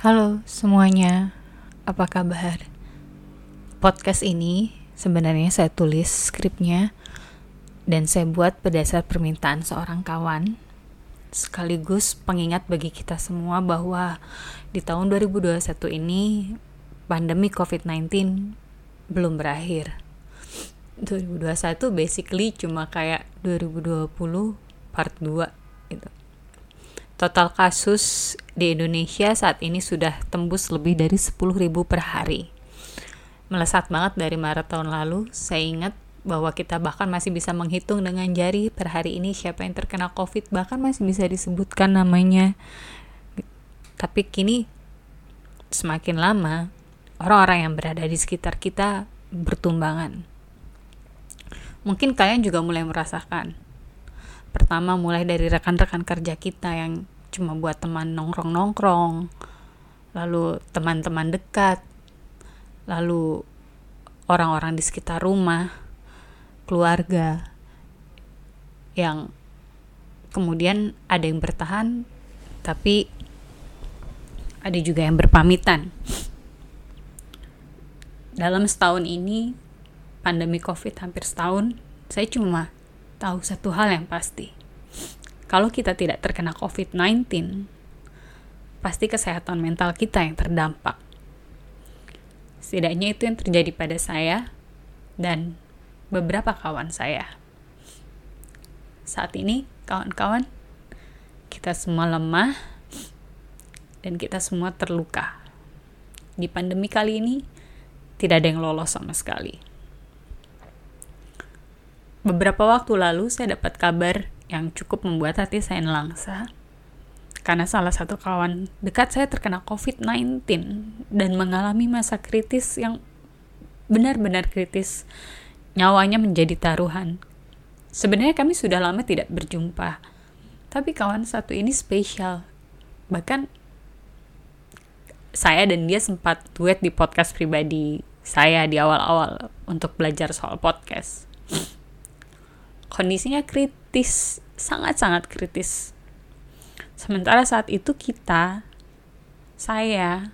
Halo semuanya, apa kabar? Podcast ini sebenarnya saya tulis skripnya dan saya buat berdasar permintaan seorang kawan sekaligus pengingat bagi kita semua bahwa di tahun 2021 ini pandemi COVID-19 belum berakhir. 2021 basically cuma kayak 2020 part 2 gitu. Total kasus di Indonesia saat ini sudah tembus lebih dari 10.000 per hari. Melesat banget dari Maret tahun lalu. Saya ingat bahwa kita bahkan masih bisa menghitung dengan jari per hari ini siapa yang terkena COVID, bahkan masih bisa disebutkan namanya. Tapi kini semakin lama orang-orang yang berada di sekitar kita bertumbangan. Mungkin kalian juga mulai merasakan Pertama mulai dari rekan-rekan kerja kita yang cuma buat teman nongkrong-nongkrong, lalu teman-teman dekat, lalu orang-orang di sekitar rumah, keluarga, yang kemudian ada yang bertahan, tapi ada juga yang berpamitan. Dalam setahun ini, pandemi COVID hampir setahun, saya cuma tahu satu hal yang pasti. Kalau kita tidak terkena COVID-19, pasti kesehatan mental kita yang terdampak. Setidaknya itu yang terjadi pada saya dan beberapa kawan saya. Saat ini, kawan-kawan, kita semua lemah dan kita semua terluka. Di pandemi kali ini, tidak ada yang lolos sama sekali. Beberapa waktu lalu saya dapat kabar yang cukup membuat hati saya nelangsa. Karena salah satu kawan dekat saya terkena COVID-19 dan mengalami masa kritis yang benar-benar kritis. Nyawanya menjadi taruhan. Sebenarnya kami sudah lama tidak berjumpa. Tapi kawan satu ini spesial. Bahkan saya dan dia sempat duet di podcast pribadi saya di awal-awal untuk belajar soal podcast kondisinya kritis, sangat-sangat kritis. Sementara saat itu kita, saya,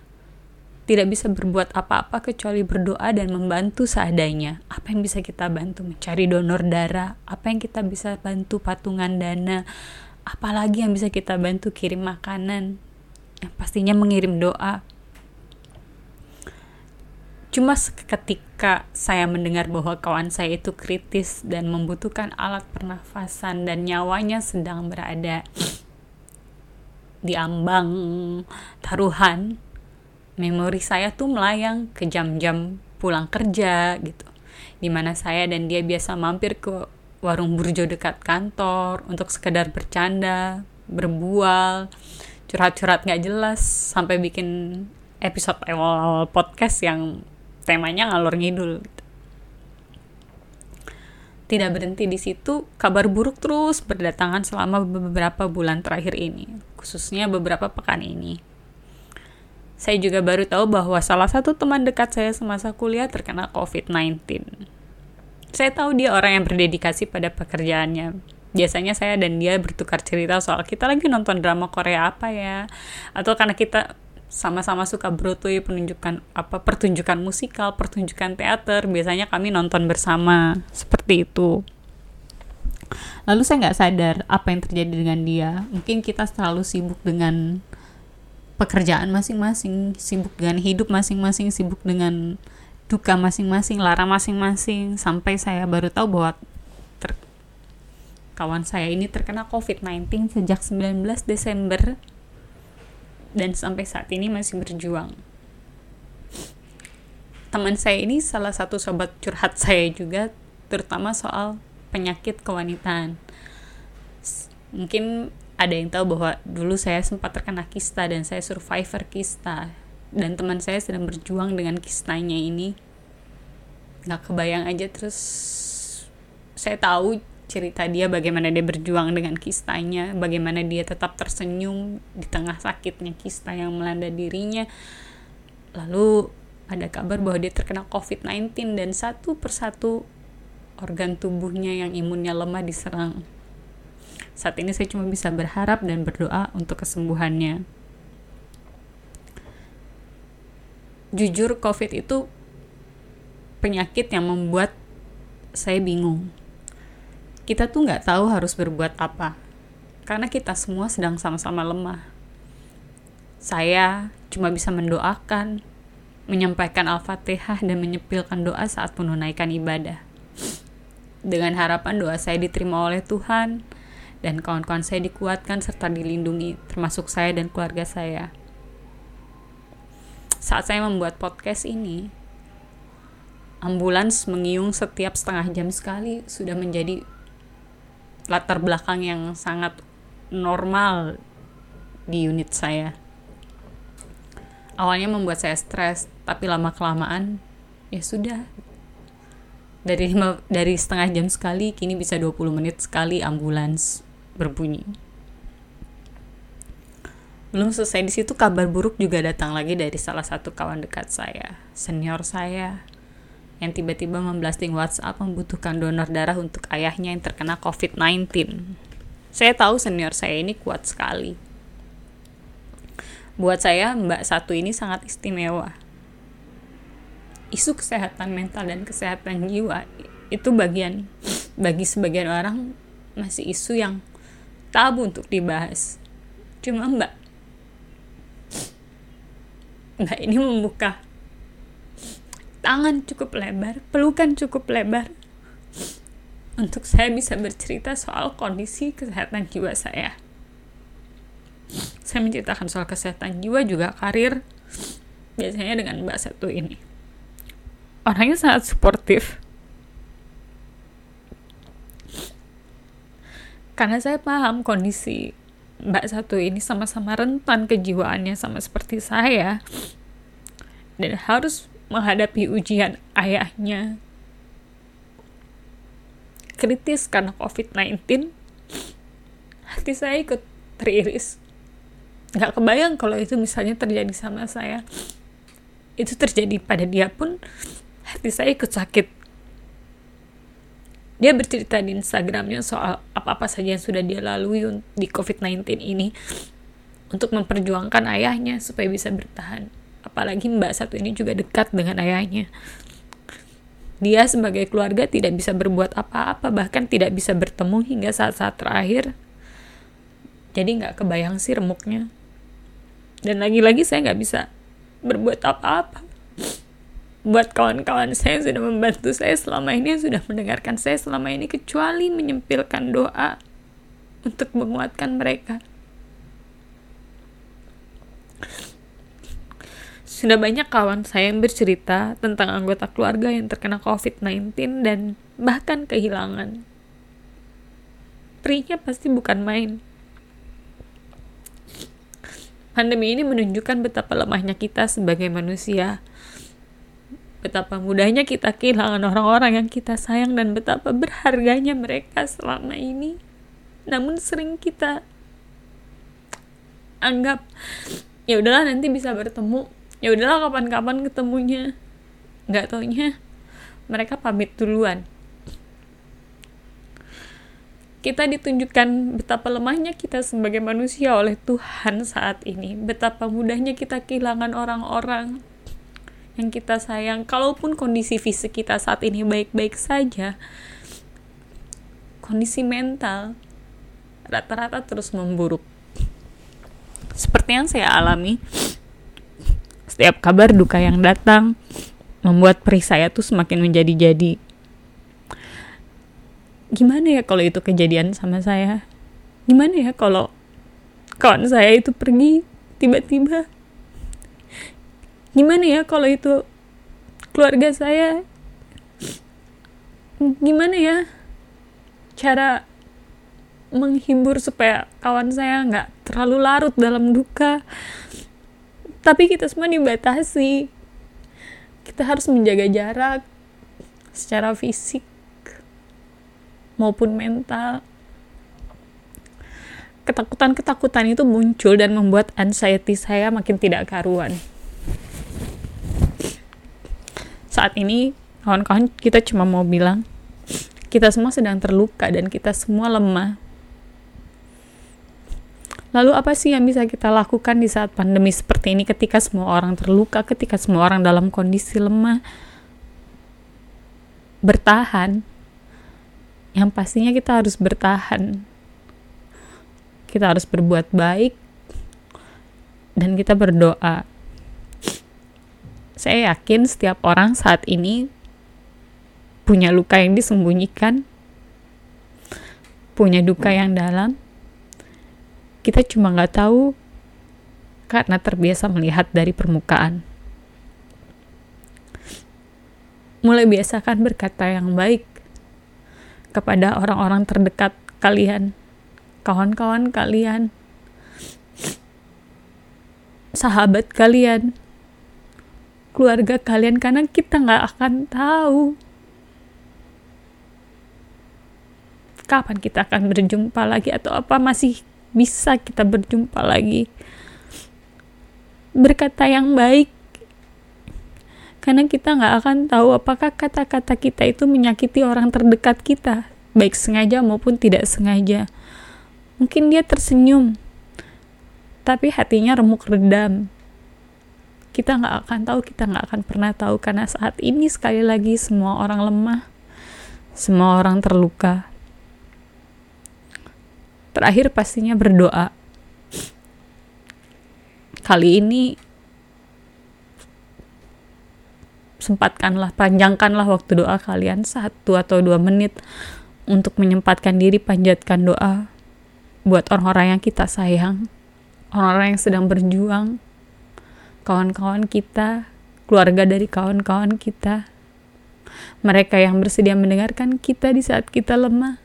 tidak bisa berbuat apa-apa kecuali berdoa dan membantu seadanya. Apa yang bisa kita bantu? Mencari donor darah. Apa yang kita bisa bantu? Patungan dana. Apalagi yang bisa kita bantu? Kirim makanan. Yang pastinya mengirim doa. Cuma ketika saya mendengar bahwa kawan saya itu kritis dan membutuhkan alat pernafasan dan nyawanya sedang berada di ambang taruhan, memori saya tuh melayang ke jam-jam pulang kerja gitu. Di mana saya dan dia biasa mampir ke warung burjo dekat kantor untuk sekedar bercanda, berbual, curhat-curhat gak jelas, sampai bikin episode awal-awal podcast yang temanya ngalor ngidul gitu. Tidak berhenti di situ, kabar buruk terus berdatangan selama beberapa bulan terakhir ini, khususnya beberapa pekan ini. Saya juga baru tahu bahwa salah satu teman dekat saya semasa kuliah terkena COVID-19. Saya tahu dia orang yang berdedikasi pada pekerjaannya. Biasanya saya dan dia bertukar cerita soal kita lagi nonton drama Korea apa ya, atau karena kita sama-sama suka Broadway penunjukan apa pertunjukan musikal pertunjukan teater biasanya kami nonton bersama. Seperti itu. Lalu saya nggak sadar apa yang terjadi dengan dia. Mungkin kita selalu sibuk dengan pekerjaan masing-masing sibuk dengan hidup masing-masing sibuk dengan duka masing-masing lara masing-masing. Sampai saya baru tahu bahwa kawan saya ini terkena COVID-19 sejak 19 Desember dan sampai saat ini masih berjuang. Teman saya ini salah satu sobat curhat saya juga, terutama soal penyakit kewanitaan. Mungkin ada yang tahu bahwa dulu saya sempat terkena kista dan saya survivor kista. Dan teman saya sedang berjuang dengan kistanya ini. Gak kebayang aja terus saya tahu cerita dia bagaimana dia berjuang dengan kistanya, bagaimana dia tetap tersenyum di tengah sakitnya kista yang melanda dirinya. Lalu ada kabar bahwa dia terkena COVID-19 dan satu persatu organ tubuhnya yang imunnya lemah diserang. Saat ini saya cuma bisa berharap dan berdoa untuk kesembuhannya. jujur COVID itu penyakit yang membuat saya bingung. Kita tuh nggak tahu harus berbuat apa, karena kita semua sedang sama-sama lemah. Saya cuma bisa mendoakan, menyampaikan Al-Fatihah dan menyepilkan doa saat menunaikan ibadah. Dengan harapan doa saya diterima oleh Tuhan dan kawan-kawan saya dikuatkan serta dilindungi, termasuk saya dan keluarga saya. Saat saya membuat podcast ini, ambulans mengiung setiap setengah jam sekali sudah menjadi latar belakang yang sangat normal di unit saya. Awalnya membuat saya stres tapi lama kelamaan ya sudah. Dari dari setengah jam sekali kini bisa 20 menit sekali ambulans berbunyi. Belum selesai di situ kabar buruk juga datang lagi dari salah satu kawan dekat saya senior saya yang tiba-tiba memblasting WhatsApp membutuhkan donor darah untuk ayahnya yang terkena COVID-19. Saya tahu senior saya ini kuat sekali Buat saya, Mbak Satu ini sangat istimewa. Isu kesehatan mental dan kesehatan jiwa itu bagian bagi sebagian orang masih isu yang tabu untuk dibahas. Cuma Mbak Mbak ini membuka tangan cukup lebar, pelukan cukup lebar. Untuk saya bisa bercerita soal kondisi kesehatan jiwa saya. Saya menceritakan soal kesehatan jiwa juga karir biasanya dengan Mbak Satu ini. Orangnya sangat suportif. Karena saya paham kondisi Mbak Satu ini sama-sama rentan kejiwaannya sama seperti saya. Dan harus menghadapi ujian ayahnya. Kritis karena COVID-19 hati saya ikut teriris. Nggak kebayang kalau itu misalnya terjadi sama saya. Itu terjadi pada dia pun hati saya ikut sakit. Dia bercerita di Instagramnya soal apa-apa saja yang sudah dia lalui di COVID-19 ini untuk memperjuangkan ayahnya supaya bisa bertahan. Apalagi mbak satu ini juga dekat dengan ayahnya. Dia sebagai keluarga tidak bisa berbuat apa-apa, bahkan tidak bisa bertemu hingga saat-saat terakhir. Jadi nggak kebayang sih remuknya dan lagi-lagi saya nggak bisa berbuat apa-apa buat kawan-kawan saya yang sudah membantu saya selama ini sudah mendengarkan saya selama ini kecuali menyempilkan doa untuk menguatkan mereka sudah banyak kawan saya yang bercerita tentang anggota keluarga yang terkena COVID-19 dan bahkan kehilangan. Perihnya pasti bukan main. Pandemi ini menunjukkan betapa lemahnya kita sebagai manusia. Betapa mudahnya kita kehilangan orang-orang yang kita sayang dan betapa berharganya mereka selama ini. Namun sering kita anggap ya udahlah nanti bisa bertemu. Ya udahlah kapan-kapan ketemunya. Nggak taunya mereka pamit duluan kita ditunjukkan betapa lemahnya kita sebagai manusia oleh Tuhan saat ini. Betapa mudahnya kita kehilangan orang-orang yang kita sayang. Kalaupun kondisi fisik kita saat ini baik-baik saja, kondisi mental rata-rata terus memburuk. Seperti yang saya alami, setiap kabar duka yang datang membuat perih saya tuh semakin menjadi-jadi. Gimana ya kalau itu kejadian sama saya? Gimana ya kalau kawan saya itu pergi tiba-tiba? Gimana ya kalau itu keluarga saya? Gimana ya cara menghibur supaya kawan saya nggak terlalu larut dalam duka tapi kita semua dibatasi kita harus menjaga jarak secara fisik maupun mental. Ketakutan-ketakutan itu muncul dan membuat anxiety saya makin tidak karuan. Saat ini, kawan-kawan, kita cuma mau bilang, kita semua sedang terluka dan kita semua lemah. Lalu apa sih yang bisa kita lakukan di saat pandemi seperti ini ketika semua orang terluka, ketika semua orang dalam kondisi lemah? Bertahan. Yang pastinya kita harus bertahan. Kita harus berbuat baik dan kita berdoa. Saya yakin setiap orang saat ini punya luka yang disembunyikan, punya duka yang dalam, kita cuma nggak tahu karena terbiasa melihat dari permukaan. Mulai biasakan berkata yang baik kepada orang-orang terdekat kalian, kawan-kawan kalian, sahabat kalian, keluarga kalian, karena kita nggak akan tahu kapan kita akan berjumpa lagi atau apa masih bisa kita berjumpa lagi. Berkata yang baik, karena kita nggak akan tahu apakah kata-kata kita itu menyakiti orang terdekat kita, baik sengaja maupun tidak sengaja. Mungkin dia tersenyum, tapi hatinya remuk redam. Kita nggak akan tahu, kita nggak akan pernah tahu karena saat ini sekali lagi semua orang lemah, semua orang terluka, Terakhir pastinya berdoa. Kali ini sempatkanlah, panjangkanlah waktu doa kalian satu atau dua menit untuk menyempatkan diri panjatkan doa buat orang-orang yang kita sayang, orang-orang yang sedang berjuang, kawan-kawan kita, keluarga dari kawan-kawan kita, mereka yang bersedia mendengarkan kita di saat kita lemah,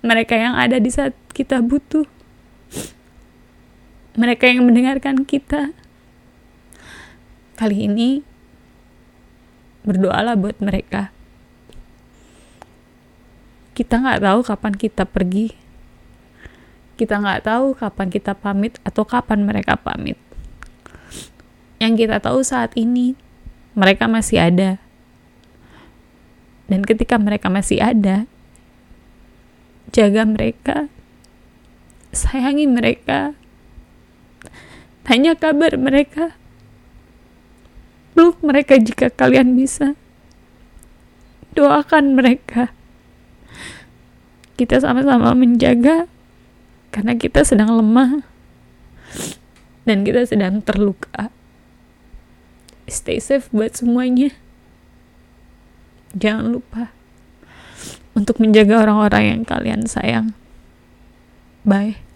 mereka yang ada di saat kita butuh, mereka yang mendengarkan kita. Kali ini berdoalah buat mereka. Kita nggak tahu kapan kita pergi. Kita nggak tahu kapan kita pamit atau kapan mereka pamit. Yang kita tahu saat ini, mereka masih ada. Dan ketika mereka masih ada, jaga mereka, sayangi mereka, tanya kabar mereka, peluk mereka jika kalian bisa, doakan mereka. Kita sama-sama menjaga karena kita sedang lemah dan kita sedang terluka. Stay safe buat semuanya. Jangan lupa untuk menjaga orang-orang yang kalian sayang. Bye.